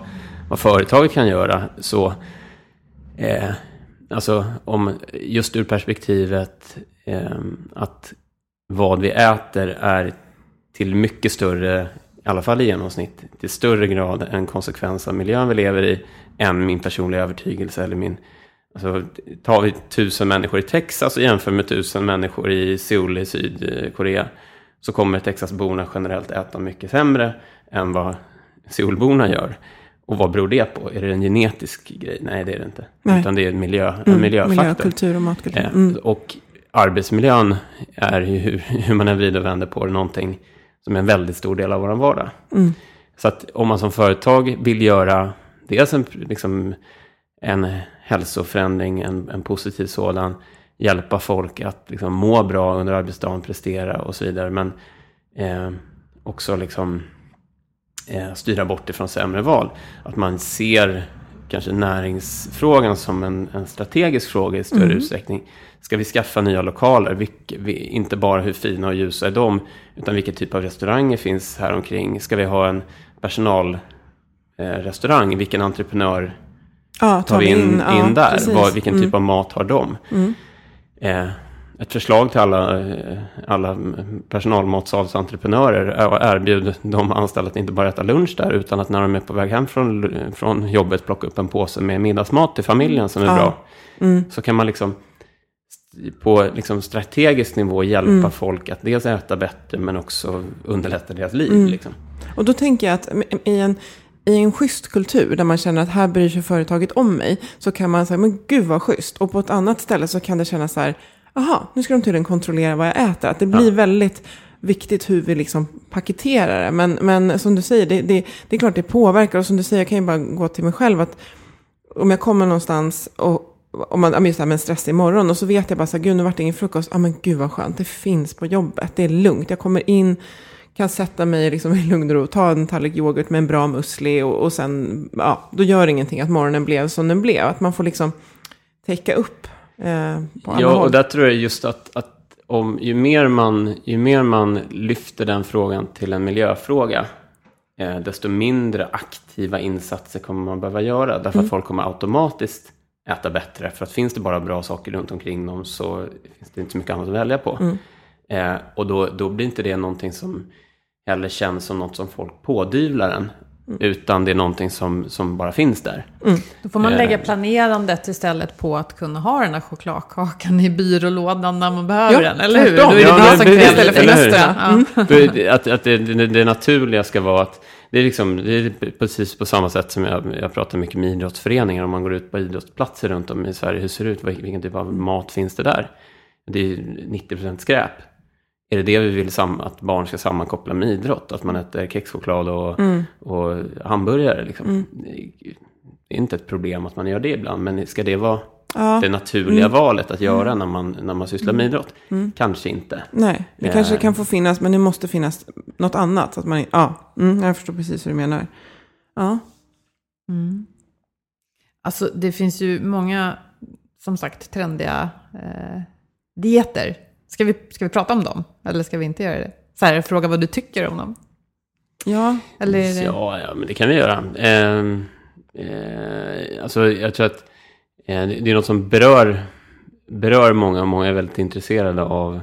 vad företaget kan göra, så eh, alltså om just ur perspektivet eh, att vad vi äter är till mycket större, i alla fall i genomsnitt, till större grad en konsekvens av miljön vi lever i än min personliga övertygelse eller min Alltså, tar vi tusen människor i Texas och jämför med tusen människor i Seoul i Sydkorea så kommer Texasborna generellt äta mycket sämre än vad Seoulborna gör. Och vad beror det på? Är det en genetisk grej? Nej, det är det inte. Nej. Utan det är en, miljö, en Mm, miljöfaktor. Miljö, kultur och matkultur. Eh, Mm. Och arbetsmiljön är ju, hur, hur man än vrider och vänder på det, någonting som är en väldigt stor del av vår vardag. Mm. Så att om man som företag vill göra dels en, liksom, en hälsoförändring, en, en positiv sådan, hjälpa folk att liksom, må bra under arbetsdagen, prestera och så vidare. Men eh, också liksom, eh, styra bort ifrån sämre val. Att man ser kanske näringsfrågan som en, en strategisk fråga i större Mm. utsträckning. Ska vi skaffa nya lokaler? Vilk, vi, inte bara hur fina och ljusa är de, utan vilken typ av restauranger finns här omkring? Ska vi ha en personalrestaurang? Eh, vilken entreprenör Ja, tar vi in, ja, in där? precis. Vad, vilken Mm. typ av mat har de? Mm. Eh, ett förslag till alla, alla personalmatsalsentreprenörer är att erbjuda de anställda att inte bara äta lunch där, utan att när de är på väg hem från, från jobbet plocka upp en påse med middagsmat till familjen som är Ja. bra. Mm. Så kan man liksom på liksom strategisk nivå hjälpa Mm. folk att dels äta bättre men också underlätta deras liv. Mm. Liksom. Och då tänker jag att i en, i en schysst kultur där man känner att här bryr sig företaget om mig så kan man säga men gud vad schysst. Och på ett annat ställe så kan det kännas så här, aha, nu ska de tydligen kontrollera vad jag äter. Att det blir Ja. väldigt viktigt hur vi liksom paketerar det. Men, men som du säger, det, det, det är klart det påverkar. Och som du säger, jag kan ju bara gå till mig själv att om jag kommer någonstans och om man, just det här med en stressig morgon och så vet jag bara så här, gud nu vart det ingen frukost. Ja men gud vad skönt, det finns på jobbet, det är lugnt. Jag kommer in, kan sätta mig liksom i lugn och ro, ta en tallrik yoghurt med en bra musli och, och sen, ja, då gör det ingenting att morgonen blev som den blev. Att man får liksom täcka upp eh, Ja, håll. och där tror jag just att, att om, ju, mer man, ju mer man lyfter den frågan till en miljöfråga, eh, desto mindre aktiva insatser kommer man behöva göra. Därför att folk kommer automatiskt äta bättre. För att finns det bara bra saker runt omkring dem så finns det inte så mycket annat att välja på. Eh, och då, då blir inte det någonting som heller känns som något som folk pådyvlar en. Utan det är någonting som, som bara finns där. Då får man Eh. lägga planerandet istället på att kunna ha den där chokladkakan i byrålådan när man behöver Ja, den, eller hur? Då är det Ja, det men som precis, krävs istället för eller hur? extra. Ja. Det- att, att det, det, det naturliga ska vara att det är, liksom, det är precis på samma sätt som jag, jag pratar mycket med idrottsföreningar. Om man går ut på idrottsplatser runt om i Sverige, hur ser det ut? Vil- Vilken typ av mat finns det där? Det är 90% skräp. Är det det vi vill att barn ska sammankoppla med idrott? Att man äter kexchoklad och, och hamburgare? Liksom. Det är inte ett problem att man gör det ibland, men ska det vara Ja. det naturliga valet att göra när man, när man sysslar med idrott? Kanske inte. Nej, det Eh. kanske kan få finnas, men det måste finnas något annat. Så att man, ja, mm, jag förstår precis hur du menar. Ja. Alltså det finns ju många, som sagt, trendiga eh, dieter. Ska vi, ska vi prata om dem? Eller ska vi inte göra det? Så här, fråga vad du tycker om dem. Ja, Eller det... Ja, ja, men det kan vi göra. Eh, eh, alltså, jag tror att eh, det är något som berör, berör många. Många är väldigt intresserade av,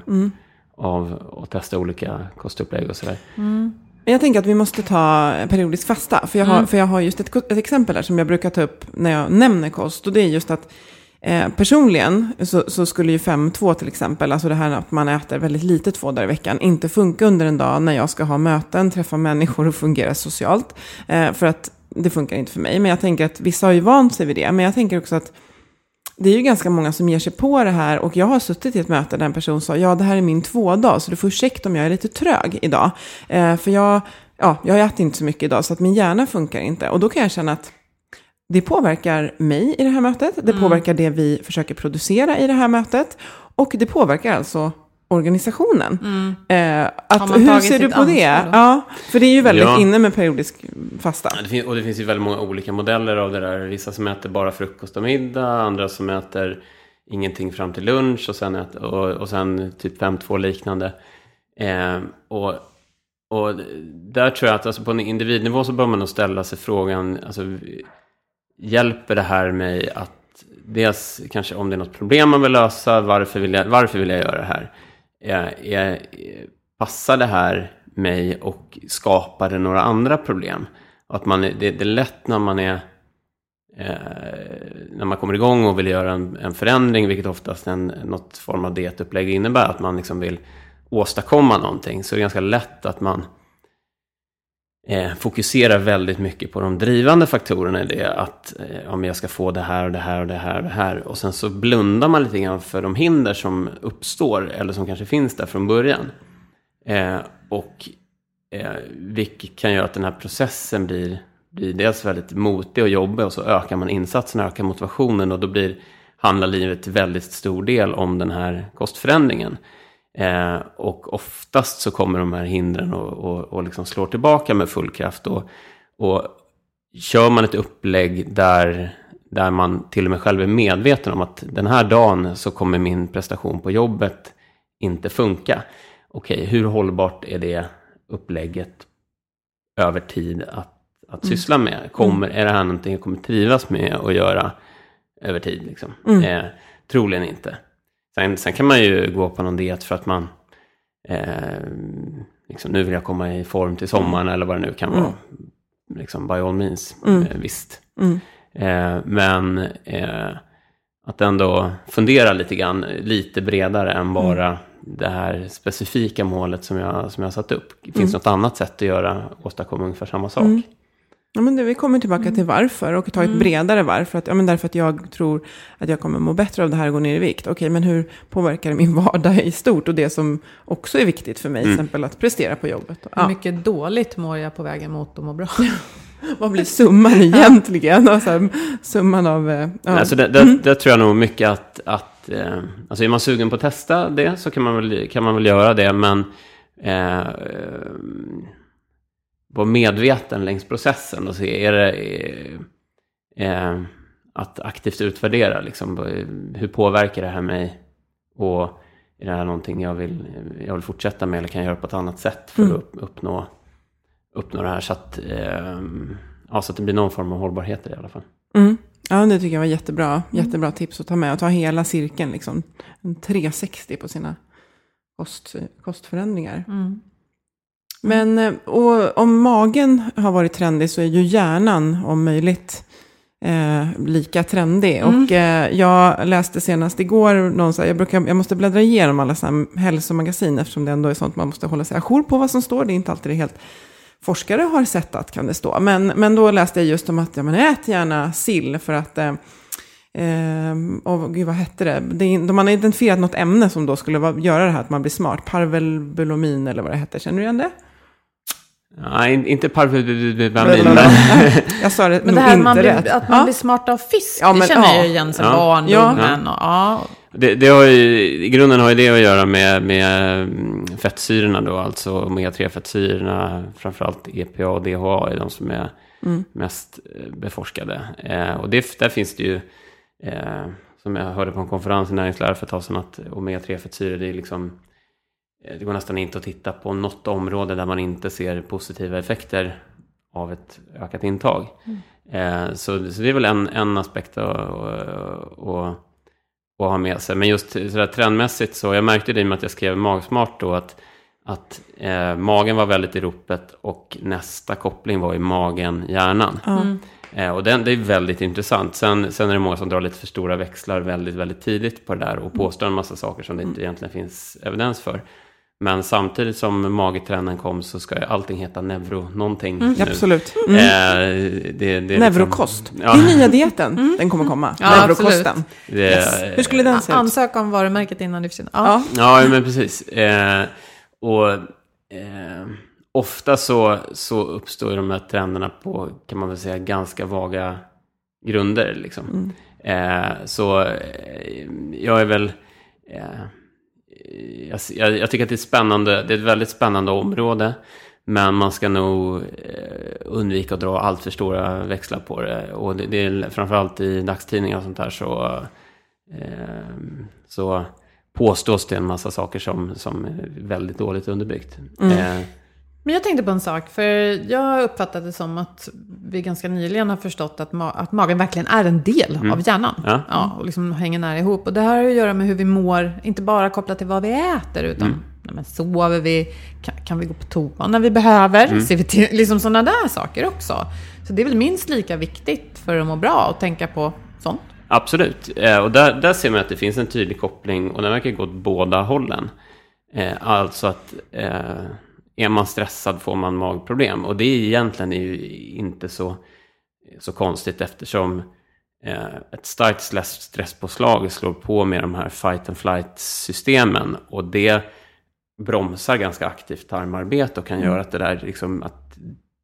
av att testa olika kostupplägg och sådär. Men Jag tänker att vi måste ta periodisk fasta. För jag har, för jag har just ett, ett exempel där som jag brukar ta upp när jag nämner kost. Och det är just att eh, personligen så, så skulle ju 5-2 till exempel, alltså det här att man äter väldigt lite två dagar i veckan, inte funka under en dag när jag ska ha möten, träffa människor och fungera socialt. Eh, för att det funkar inte för mig. Men jag tänker att vissa har ju vant sig vid det. Men jag tänker också att det är ju ganska många som ger sig på det här och jag har suttit i ett möte där en person sa ja det här är min tvådag så du får ursäkta om jag är lite trög idag. Eh, för jag, ja, jag äter inte så mycket idag så att min hjärna funkar inte. Och då kan jag känna att det påverkar mig i det här mötet, det påverkar det vi försöker producera i det här mötet och det påverkar alltså organisationen. Eh, Har att, hur ser du på det? då? Ja, för det är ju väldigt Ja. inne med periodisk fasta. Ja, Det finns, och det finns ju väldigt många olika modeller av det där. Vissa som äter bara frukost och middag, andra som äter ingenting fram till lunch och sen, ett, och, och sen typ 5-2 liknande. Eh, och, och där tror jag att alltså på en individnivå så bör man nog ställa sig frågan, alltså, hjälper det här mig att dels kanske om det är något problem man vill lösa, varför vill jag, varför vill jag göra det här? Är, är, passar det här mig och skapar det några andra problem? Att man, det, det är lätt när man är eh, när man kommer igång och vill göra en, en förändring, vilket oftast en, något form av dietupplägg innebär, att man liksom vill åstadkomma någonting, så är det ganska lätt att man eh, fokuserar väldigt mycket på de drivande faktorerna i det. Att eh, om jag ska få det här och det här och det här och det här. Och sen så blundar man lite grann för de hinder som uppstår eller som kanske finns där från början. Eh, och eh, vilket kan göra att den här processen blir, blir dels väldigt motig och jobbig och så ökar man insatserna, ökar motivationen och då blir, handlar livet till väldigt stor del om den här kostförändringen. Eh, och oftast så kommer de här hindren och, och, och liksom slår tillbaka med full kraft. Och, och kör man ett upplägg där, där man till och med själv är medveten om att den här dagen så kommer min prestation på jobbet inte funka. Okej, hur hållbart är det upplägget över tid att, att mm. syssla med? Kommer, Är det här någonting jag kommer trivas med att göra över tid? Liksom? Mm. Eh, troligen inte. Sen, sen, kan man ju gå på någon diet för att man eh, liksom, nu vill jag komma i form till sommaren eller vad det nu kan vara. Mm. Liksom by all means, mm. eh, visst. Mm. Eh, men eh, att ändå fundera lite grann, lite bredare än bara mm. det här specifika målet som jag, som jag satt upp. Finns mm. något annat sätt att göra, åstadkomma ungefär samma sak? Ja, men det, vi kommer tillbaka mm. till varför och ta ett mm. bredare varför. Att, ja, men därför att jag tror att jag kommer må bättre av det här och gå ner i vikt. Okej, men hur påverkar det min vardag i stort? Och det som också är viktigt för mig, mm. till exempel att prestera på jobbet. Ja. Hur mycket dåligt mår jag på vägen mot att må bra? Vad blir summan egentligen? Alltså, summan av... Ja. Alltså det, det, mm. det, tror jag nog mycket att... att eh, alltså är man sugen på att testa det så kan man väl, kan man väl göra det. Men... Eh, vara medveten längs processen och se, är det eh, att aktivt utvärdera, liksom, hur påverkar det här mig? Och är det här någonting jag vill, jag vill fortsätta med eller kan jag göra på ett annat sätt för mm. att uppnå, uppnå det här? Så att, eh, ja, så att det blir någon form av hållbarhet i det i alla fall. Mm. Ja, det tycker jag var jättebra. Mm. Jättebra tips att ta med och ta hela cirkeln, liksom. En 360 på sina kost, kostförändringar. Mm. Men eh, och om magen har varit trendig så är ju hjärnan om möjligt eh, lika trendig. Mm. Och eh, jag läste senast igår, någon sa, jag, brukar, jag måste bläddra igenom alla sådana hälsomagasin eftersom det ändå är sånt man måste hålla sig ajour på vad som står. Det är inte alltid det helt forskare har sett att kan det stå. Men, men då läste jag just om att ja, men ät gärna sill för att eh, Eh, och gud, vad hette det? det? De har identifierat något ämne som då skulle vara, göra det här att man blir smart. Parvelbulomin eller vad det hette. Känner du igen det? Nej, inte parfymin. jag sa det men det här man blir. Att man ja. blir smart av fisk, ja, men, det känner ja. jag igen sedan ja. barndomen. Ja. ja. Det, det har ju, I grunden har ju det att göra med, med mm, fettsyrorna då, alltså omega-3-fettsyrorna, framförallt EPA och DHA är de som är mm. mest eh, beforskade. Eh, och det, där finns det ju, eh, som jag hörde på en konferens i näringslära för ett tag sedan, att omega-3-fettsyror, det är liksom Eh, det går nästan inte att titta på något område där man inte ser positiva effekter av ett ökat intag. Mm. Eh, så, så, det är väl en, en aspekt att, att, att, att ha med sig. Men just sådär trendmässigt så, jag märkte det i och med att jag skrev Magsmart då, att, att eh, magen var väldigt i ropet och nästa koppling var i magen, hjärnan. Mm. Eh, och den, det är väldigt intressant. Sen, sen är det många som drar lite för stora växlar väldigt, väldigt tidigt på det där och påstår en massa saker som det inte egentligen finns evidens för. Men samtidigt som magetrenden kom så ska ju allting heta neuro någonting. Mm. Absolut. Mm. Eh, det, det Neurokost. Liksom, ja. Det är nya dieten. Mm. Den kommer komma. Ja, Neurokosten. Det, yes. Hur skulle den se ut? Ansök om varumärket innan du får ja. ja. ja, men precis. Eh, och eh, ofta så, så uppstår de här trenderna på, kan man väl säga, ganska vaga grunder. Liksom. Mm. Eh, så eh, jag är väl eh, jag, jag, jag, tycker att det är spännande. Det är ett väldigt spännande område. Men man ska nog eh, undvika att dra allt för stora växlar på det. Och det, det är framförallt i dagstidningar och sånt här så eh, så påstås det en massa saker som, som är väldigt dåligt underbyggt. Eh, Men jag tänkte på en sak, för jag har uppfattat det som att vi ganska nyligen har förstått att, ma- att magen verkligen är en del av hjärnan. Ja. Ja, och liksom hänger nära ihop. Och det här har att göra med hur vi mår, inte bara kopplat till vad vi äter, utan nej, men sover vi, kan, kan vi gå på toa när vi behöver, ser vi till, liksom sådana där saker också. Så det är väl minst lika viktigt för att må bra att tänka på sånt. Absolut, eh, och där, där ser man att det finns en tydlig koppling och den verkar gå åt båda hållen. Eh, alltså att eh, är man stressad får man magproblem och det är egentligen inte så, så konstigt eftersom eh, ett starkt stress, stresspåslag slår på med de här fight and flight systemen och det bromsar ganska aktivt tarmarbete och kan göra att det där liksom, att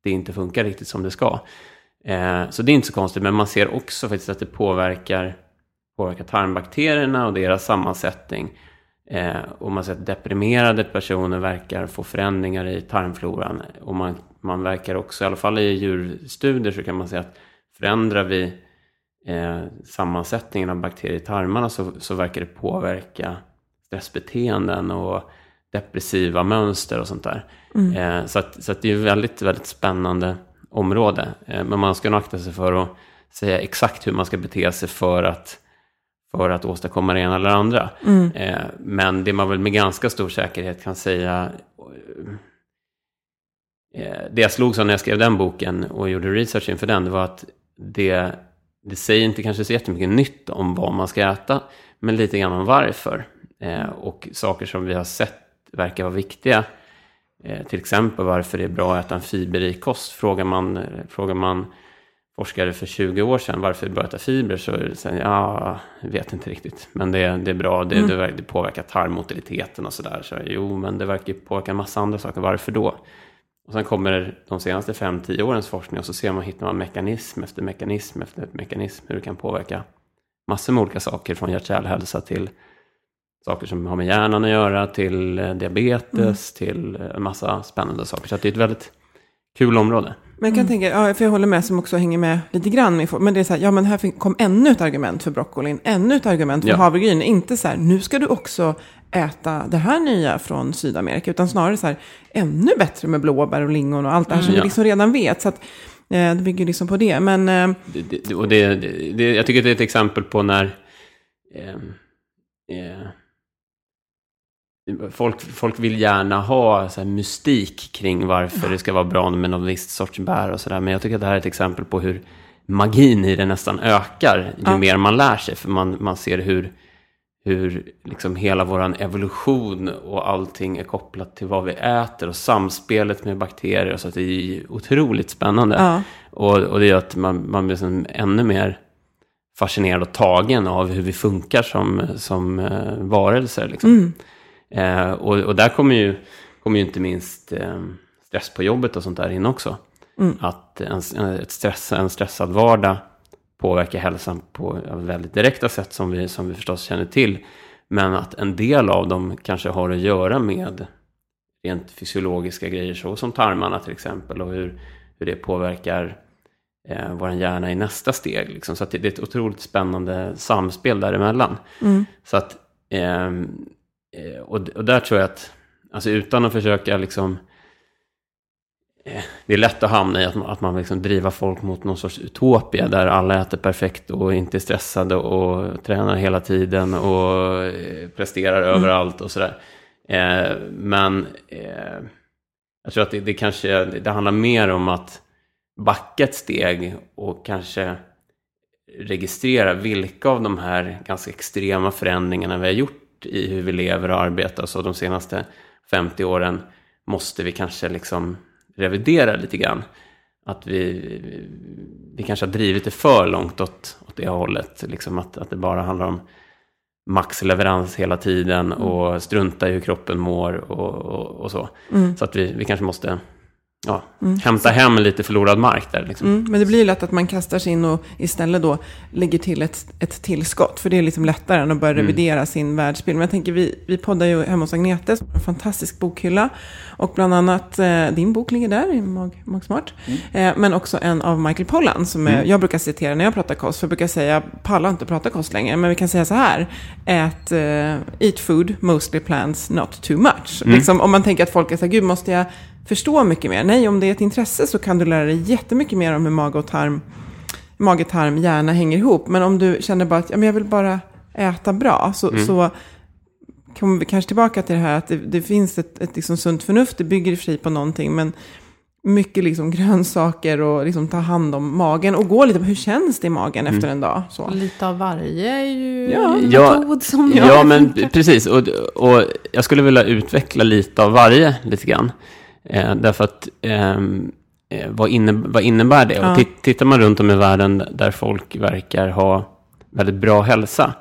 det inte funkar riktigt som det ska. Eh, så det är inte så konstigt, men man ser också faktiskt att det påverkar, påverkar tarmbakterierna och deras sammansättning. Eh, och man ser att deprimerade personer verkar få förändringar i tarmfloran. Och man, man verkar också, i alla fall i djurstudier, så kan man se att förändrar vi eh, sammansättningen av bakterier i tarmarna så, så verkar det påverka stressbeteenden och depressiva mönster och sånt där. Eh, så att, så att det är ett väldigt, väldigt spännande område. Eh, men man ska nog akta sig för att säga exakt hur man ska bete sig för att, för att åstadkomma det ena eller andra. Eh, men det man väl med ganska stor säkerhet kan säga eh, det jag slogs av när jag skrev den boken och gjorde research inför den, det var att det, det säger inte kanske så jättemycket nytt om vad man ska äta, men lite grann om varför. Eh, och saker som vi har sett verkar vara viktiga. Till exempel varför det är bra att äta en fiberrik kost. Frågar man, frågar man forskare för 20 år sedan varför bra att äta fibrer så är det här, ja, jag vet inte riktigt. Men det, det är bra, det, verkar- det påverkar tarmmotiliteten och sådär. Så, jo, men det verkar påverka en massa andra saker. Varför då? Och sen kommer de senaste 5-10 årens forskning och så ser man, hittar man mekanism efter mekanism efter mekanism hur det kan påverka massor med olika saker från hjärt-kärlhälsa till saker som har med hjärnan att göra, till eh, diabetes, till eh, en massa spännande saker. Så det är ett väldigt kul område. Men jag kan tänka, ja, för jag håller med som också hänger med lite grann. med. Men det är så här, ja men här kom ännu ett argument för broccolin, ännu ett argument för Ja. havregryn. Inte så här, nu ska du också äta det här nya från Sydamerika, utan snarare så här, ännu bättre med blåbär och lingon och allt det här som vi Ja. liksom redan vet. Så att, eh, det bygger liksom på det. Men eh, Det, det, och det, det, jag tycker det är ett exempel på när ehm, eh, folk, folk vill gärna ha så mystik kring varför det ska vara bra med någon viss sorts bär och sådär. Men jag tycker att det här är ett exempel på hur magin i det nästan ökar ju Ja. mer man lär sig. För man, man ser hur, hur liksom hela vår evolution och allting är kopplat till vad vi äter och samspelet med bakterier. Så att det är otroligt spännande. Ja. Och, och det gör att man, man blir liksom ännu mer fascinerad och tagen av hur vi funkar som, som eh, varelser. Liksom. Eh, och, och där kommer ju, kommer ju inte minst eh, stress på jobbet och sånt där in också. Att en, ett stress, en stressad vardag påverkar hälsan på väldigt direkta sätt som vi, som vi förstås känner till. Men att en del av dem kanske har att göra med rent fysiologiska grejer så som tarmarna till exempel och hur, hur det påverkar eh, vår hjärna i nästa steg. Liksom. Så det, det är ett otroligt spännande samspel däremellan. Så att, eh, och, och där tror jag att, alltså utan att försöka liksom, eh, det är lätt att hamna i att man, att man liksom driver folk mot någon sorts utopia där alla äter perfekt och inte är stressade och tränar hela tiden och eh, presterar överallt och sådär. Eh, men eh, jag tror att det, det kanske det handlar mer om att backa ett steg och kanske registrera vilka av de här ganska extrema förändringarna vi har gjort i hur vi lever och arbetar så de senaste 50 åren måste vi kanske liksom revidera lite grann. Att vi, vi kanske har drivit det för långt åt, åt det hållet. Liksom att, att det bara handlar om maxleverans hela tiden och strunta i hur kroppen mår och, och, och så. Så att vi, vi kanske måste ja, hämta hem lite förlorad mark där. Liksom. Mm, men det blir ju lätt att man kastar sig in och istället då lägger till ett, ett tillskott. För det är liksom lättare än att börja revidera sin världsbild. Men jag tänker, vi, vi poddar ju hemma hos Agnete, som har en fantastisk bokhylla. Och bland annat, eh, din bok ligger där i Mag, Magsmart. Eh, men också en av Michael Pollan, som är, jag brukar citera när jag pratar kost. För jag brukar säga, pallar inte prata kost längre. Men vi kan säga så här, ät, eh, eat food, mostly plants, not too much. Liksom, om man tänker att folk är så här, gud måste jag förstå mycket mer? Nej, om det är ett intresse så kan du lära dig jättemycket mer om hur mage och tarm mage, tarm, hjärna hänger ihop. Men om du känner bara att ja, men jag vill bara äta bra, så, så kommer vi kanske tillbaka till det här att det, det finns ett, ett liksom sunt förnuft, det bygger i och för sig på någonting, men mycket liksom grönsaker och liksom ta hand om magen och gå lite på hur känns det i magen efter en dag. Så. Lite av varje är ju Ja. Ja, metod som Ja, men precis. Och, och jag skulle vilja utveckla lite av varje lite grann. Eh, därför att ehm, eh, vad, inne, vad innebär det? Ja. Och tit- tittar man runt om i världen där folk verkar ha väldigt bra hälsa,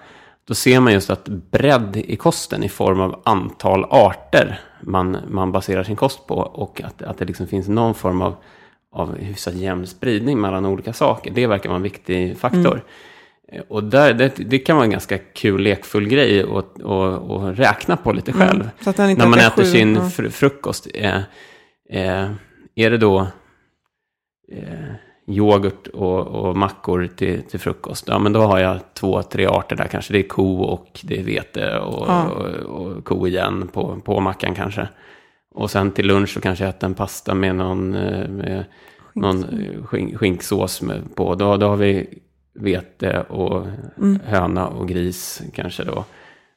då ser man just att bredd i kosten i form av antal arter man, man baserar sin kost på och att, att det liksom finns någon form av, av hyfsat jämn spridning mellan olika saker. Det verkar vara en viktig faktor. Eh, Och där, det, det kan vara en ganska kul lekfull grej att att- att räkna på lite själv. Mm. Den inte När man äter sju, sin fr- frukost, eh, eh, är det då eh, yoghurt och, och mackor till, till frukost? Ja, men då har jag två, tre arter där kanske. Det är ko och det är vete och, Ja. och, och ko igen på, på mackan kanske. Och sen till lunch så kanske jag äter en pasta med någon, eh, med någon eh, skink, skinksås med, på. Då, då har vi vete och höna och gris kanske då.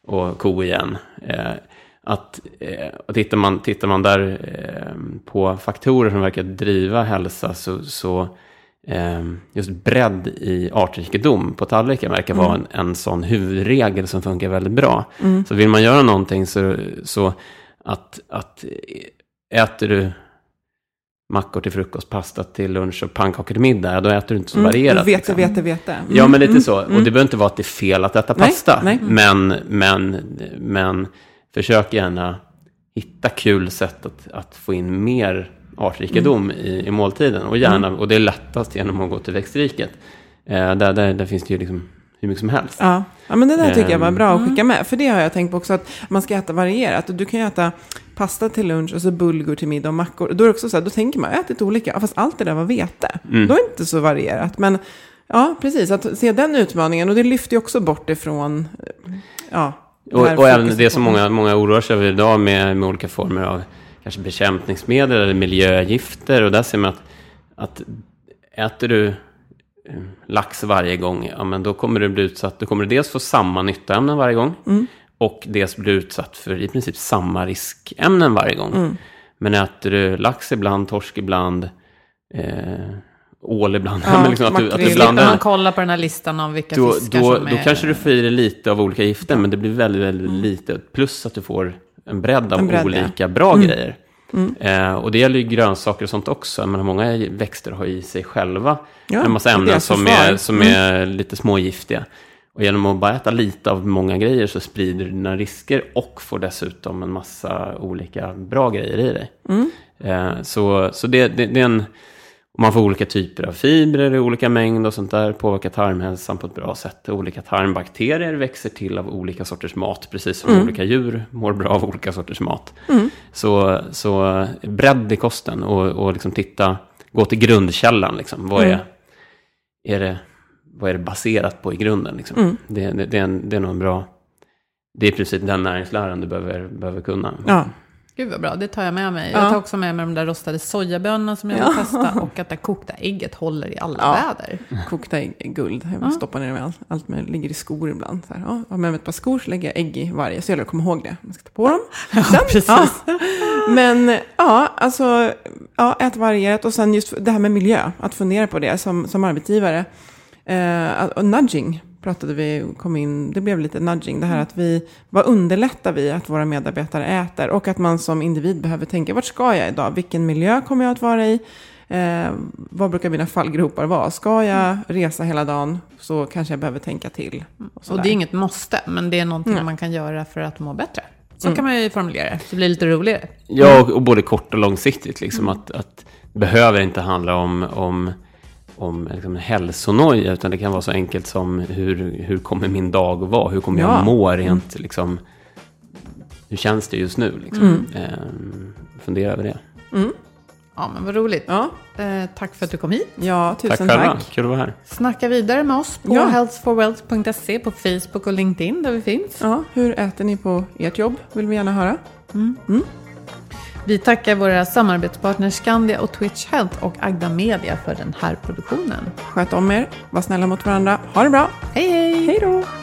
Och ko igen. Eh, att, eh, tittar, man, tittar man där eh, på faktorer som verkar driva hälsa så, så eh, just bredd i artrikedom på tallriken verkar vara en, en sån huvudregel som funkar väldigt bra. Så vill man göra någonting så, så att, att äter du mackor till frukost, pasta till lunch och pannkakor till middag, då äter du inte så varierat. Vete, liksom. vete, vete. Mm. Ja, men lite så. Och det behöver inte vara att det är fel att äta Nej, pasta. nej. Men, men, men försök gärna hitta kul sätt att, att få in mer artrikedom Mm. i, i måltiden. Och, gärna, och det är lättast genom att gå till växtriket. Eh, där, där, där finns det ju liksom hur mycket som helst. Ja. ja, men det där tycker jag var Ehm. bra att skicka med. För det har jag tänkt på också, att man ska äta varierat. Du kan ju äta pasta till lunch och så bulgur till middag och mackor. Då är det också så här, då tänker man, jag har ätit olika, ja, fast allt det där var vete. Mm. Då är det inte så varierat. Men ja, precis, att se den utmaningen. Och det lyfter ju också bort ifrån, ja. Och, och även det som många, många oroar sig över idag med, med olika former av kanske bekämpningsmedel eller miljögifter. Och där ser man att, att äter du eh, lax varje gång, ja men då kommer du bli utsatt. Du kommer dels få samma nyttoämnen varje gång. Och dels bli utsatt för i princip samma riskämnen varje gång. Men äter du lax ibland, torsk ibland, eh, ål ibland. Ja, men liksom att, att du blandar man kolla på den här listan av vilka då, fiskar då, som är... då kanske du får i dig lite av olika gifter, men det blir väldigt, väldigt lite. Plus att du får en bredd av En bredd, ja. olika bra grejer. Eh, och det gäller ju grönsaker och sånt också. Men många växter har i sig själva Ja, en massa ämnen som, är, som är lite smågiftiga. Och genom att bara äta lite av många grejer så sprider du dina risker och får dessutom en massa olika bra grejer i dig. Eh, så så det, det, det är en... Och man får olika typer av fibrer i olika mängd och sånt där. Påverkar tarmhälsan på ett bra sätt. Olika tarmbakterier växer till av olika sorters mat. Precis som olika djur mår bra av olika sorters mat. Så, så bredd i kosten och, och liksom titta, gå till grundkällan. Liksom. Vad, är, är det, vad är det baserat på i grunden? Liksom? Det, det, det, är en, det är nog en bra... Det är i princip den näringsläran du behöver, behöver kunna. Ja, Gud vad bra, det tar jag med mig. Ja. Jag tar också med mig de där rostade sojabönorna som jag vill testa. Och att det kokta ägget håller i alla Ja. väder. kokta ägg är guld. Jag stoppar ner med allt, allt med, ligger i skor ibland. Så här, ja, har med mig ett par skor så lägger jag ägg i varje. Så gäller det att komma ihåg det. Man ska ta på dem. Sen, precis. Ja. Men ja, alltså, ja, ät varierat. Och sen just det här med miljö. Att fundera på det som, som arbetsgivare. Eh, nudging pratade vi, kom in, det blev lite nudging. Det här att vi, vad underlättar vi att våra medarbetare äter? Och att man som individ behöver tänka, vart ska jag idag? Vilken miljö kommer jag att vara i? Eh, vad brukar mina fallgropar vara? Ska jag resa hela dagen så kanske jag behöver tänka till. Och, Och det är inget måste, men det är någonting Nej. man kan göra för att må bättre. Så kan man ju formulera det, det blir lite roligare. Ja, och, och både kort och långsiktigt. Liksom, att, att behöver inte handla om, om, om liksom hälsonoja, utan det kan vara så enkelt som hur, hur kommer min dag att vara? Hur kommer Ja. jag må rent, liksom, hur känns det just nu? Liksom? Mm. Ehm, fundera över det. Ja, men vad roligt. Ja, Eh, tack för att du kom hit. ja Tack tusen själva, tack. kul att vara här. Snacka vidare med oss på Ja. healthforwealth.se, på Facebook och LinkedIn där vi finns. Ja, hur äter ni på ert jobb? Vill vi gärna höra. Vi tackar våra samarbetspartners Skandia och Twitch Health och Agda Media för den här produktionen. Sköt om er, var snälla mot varandra. Ha det bra. Hej hej! Hej då!